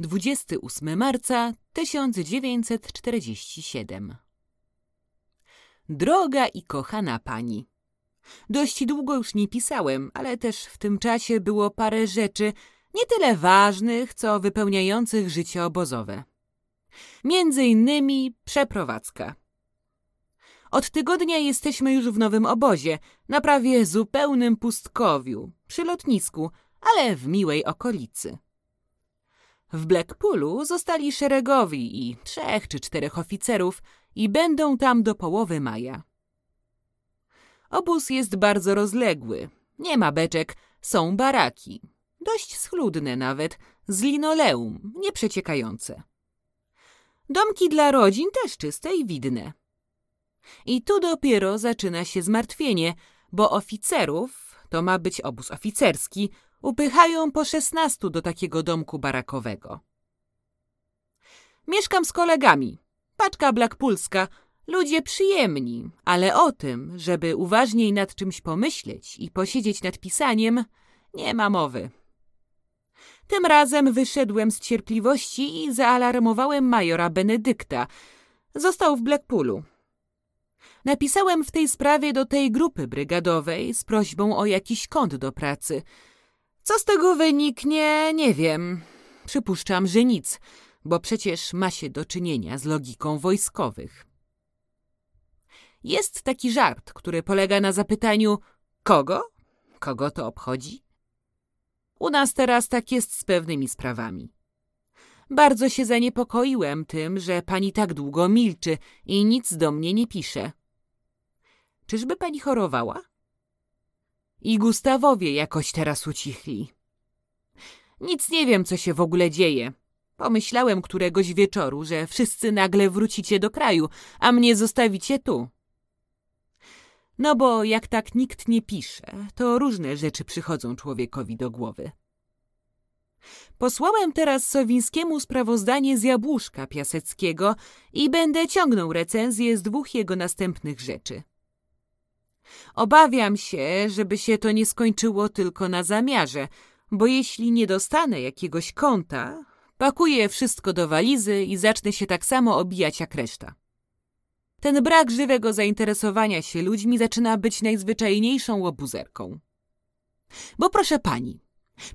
28 marca 1947 Droga i kochana pani, dość długo już nie pisałem, ale też w tym czasie było parę rzeczy nie tyle ważnych, co wypełniających życie obozowe. Między innymi przeprowadzka. Od tygodnia jesteśmy już w nowym obozie, na prawie zupełnym pustkowiu, przy lotnisku, ale w miłej okolicy. W Blackpoolu zostali szeregowi i trzech czy czterech oficerów i będą tam do połowy maja. Obóz jest bardzo rozległy. Nie ma beczek, są baraki. Dość schludne nawet, z linoleum, nieprzeciekające. Domki dla rodzin też czyste i widne. I tu dopiero zaczyna się zmartwienie, bo oficerów, to ma być obóz oficerski, upychają po szesnastu do takiego domku barakowego. Mieszkam z kolegami. Paczka blackpulska. Ludzie przyjemni, ale o tym, żeby uważniej nad czymś pomyśleć i posiedzieć nad pisaniem, nie ma mowy. Tym razem wyszedłem z cierpliwości i zaalarmowałem majora Benedykta. Został w Blackpoolu. Napisałem w tej sprawie do tej grupy brygadowej z prośbą o jakiś kąt do pracy – co z tego wyniknie, nie wiem. Przypuszczam, że nic, bo przecież ma się do czynienia z logiką wojskowych. Jest taki żart, który polega na zapytaniu kogo? Kogo to obchodzi? U nas teraz tak jest z pewnymi sprawami. Bardzo się zaniepokoiłem tym, że pani tak długo milczy i nic do mnie nie pisze. Czyżby pani chorowała? I Gustawowie jakoś teraz ucichli. Nic nie wiem, co się w ogóle dzieje. Pomyślałem któregoś wieczoru, że wszyscy nagle wrócicie do kraju, a mnie zostawicie tu. No bo jak tak nikt nie pisze, to różne rzeczy przychodzą człowiekowi do głowy. Posłałem teraz Sowińskiemu sprawozdanie z Jabłuszka Piaseckiego i będę ciągnął recenzję z dwóch jego następnych rzeczy. Obawiam się, żeby się to nie skończyło tylko na zamiarze, bo jeśli nie dostanę jakiegoś konta, pakuję wszystko do walizy i zacznę się tak samo obijać jak reszta. Ten brak żywego zainteresowania się ludźmi zaczyna być najzwyczajniejszą łobuzerką. Bo proszę pani,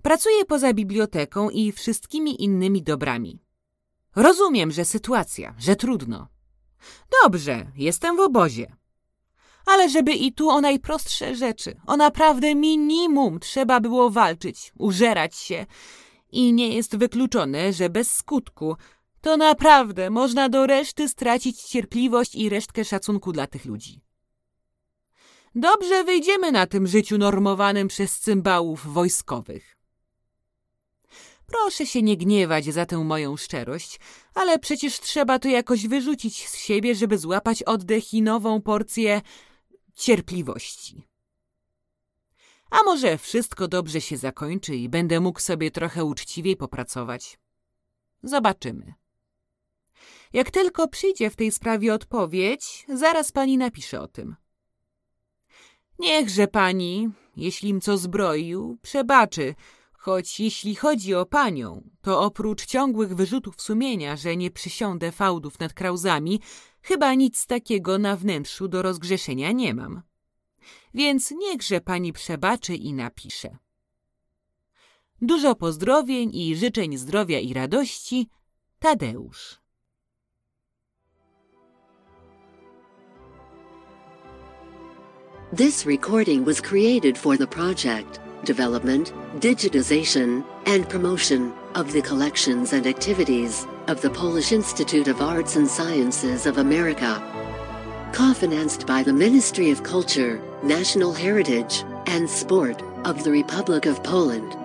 pracuję poza biblioteką i wszystkimi innymi dobrami. Rozumiem, że sytuacja, że trudno. Dobrze, jestem w obozie ale żeby i tu o najprostsze rzeczy, o naprawdę minimum trzeba było walczyć, użerać się. I nie jest wykluczone, że bez skutku to naprawdę można do reszty stracić cierpliwość i resztkę szacunku dla tych ludzi. Dobrze wyjdziemy na tym życiu normowanym przez cymbałów wojskowych. Proszę się nie gniewać za tę moją szczerość, ale przecież trzeba to jakoś wyrzucić z siebie, żeby złapać oddech i nową porcję cierpliwości. A może wszystko dobrze się zakończy i będę mógł sobie trochę uczciwiej popracować. Zobaczymy. Jak tylko przyjdzie w tej sprawie odpowiedź, zaraz pani napisze o tym. Niechże pani, jeśli im co zbroił, przebaczy, choć jeśli chodzi o panią, to oprócz ciągłych wyrzutów sumienia, że nie przysiądę fałdów nad krauzami, Chyba nic takiego na wnętrzu do rozgrzeszenia nie mam. Więc niechże pani przebaczy i napisze. Dużo pozdrowień i życzeń zdrowia i radości. Tadeusz. This recording was created for the project, development, digitization, and promotion of the collections and activities of the Polish Institute of Arts and Sciences of America. Co-financed by the Ministry of Culture, National Heritage, and Sport of the Republic of Poland.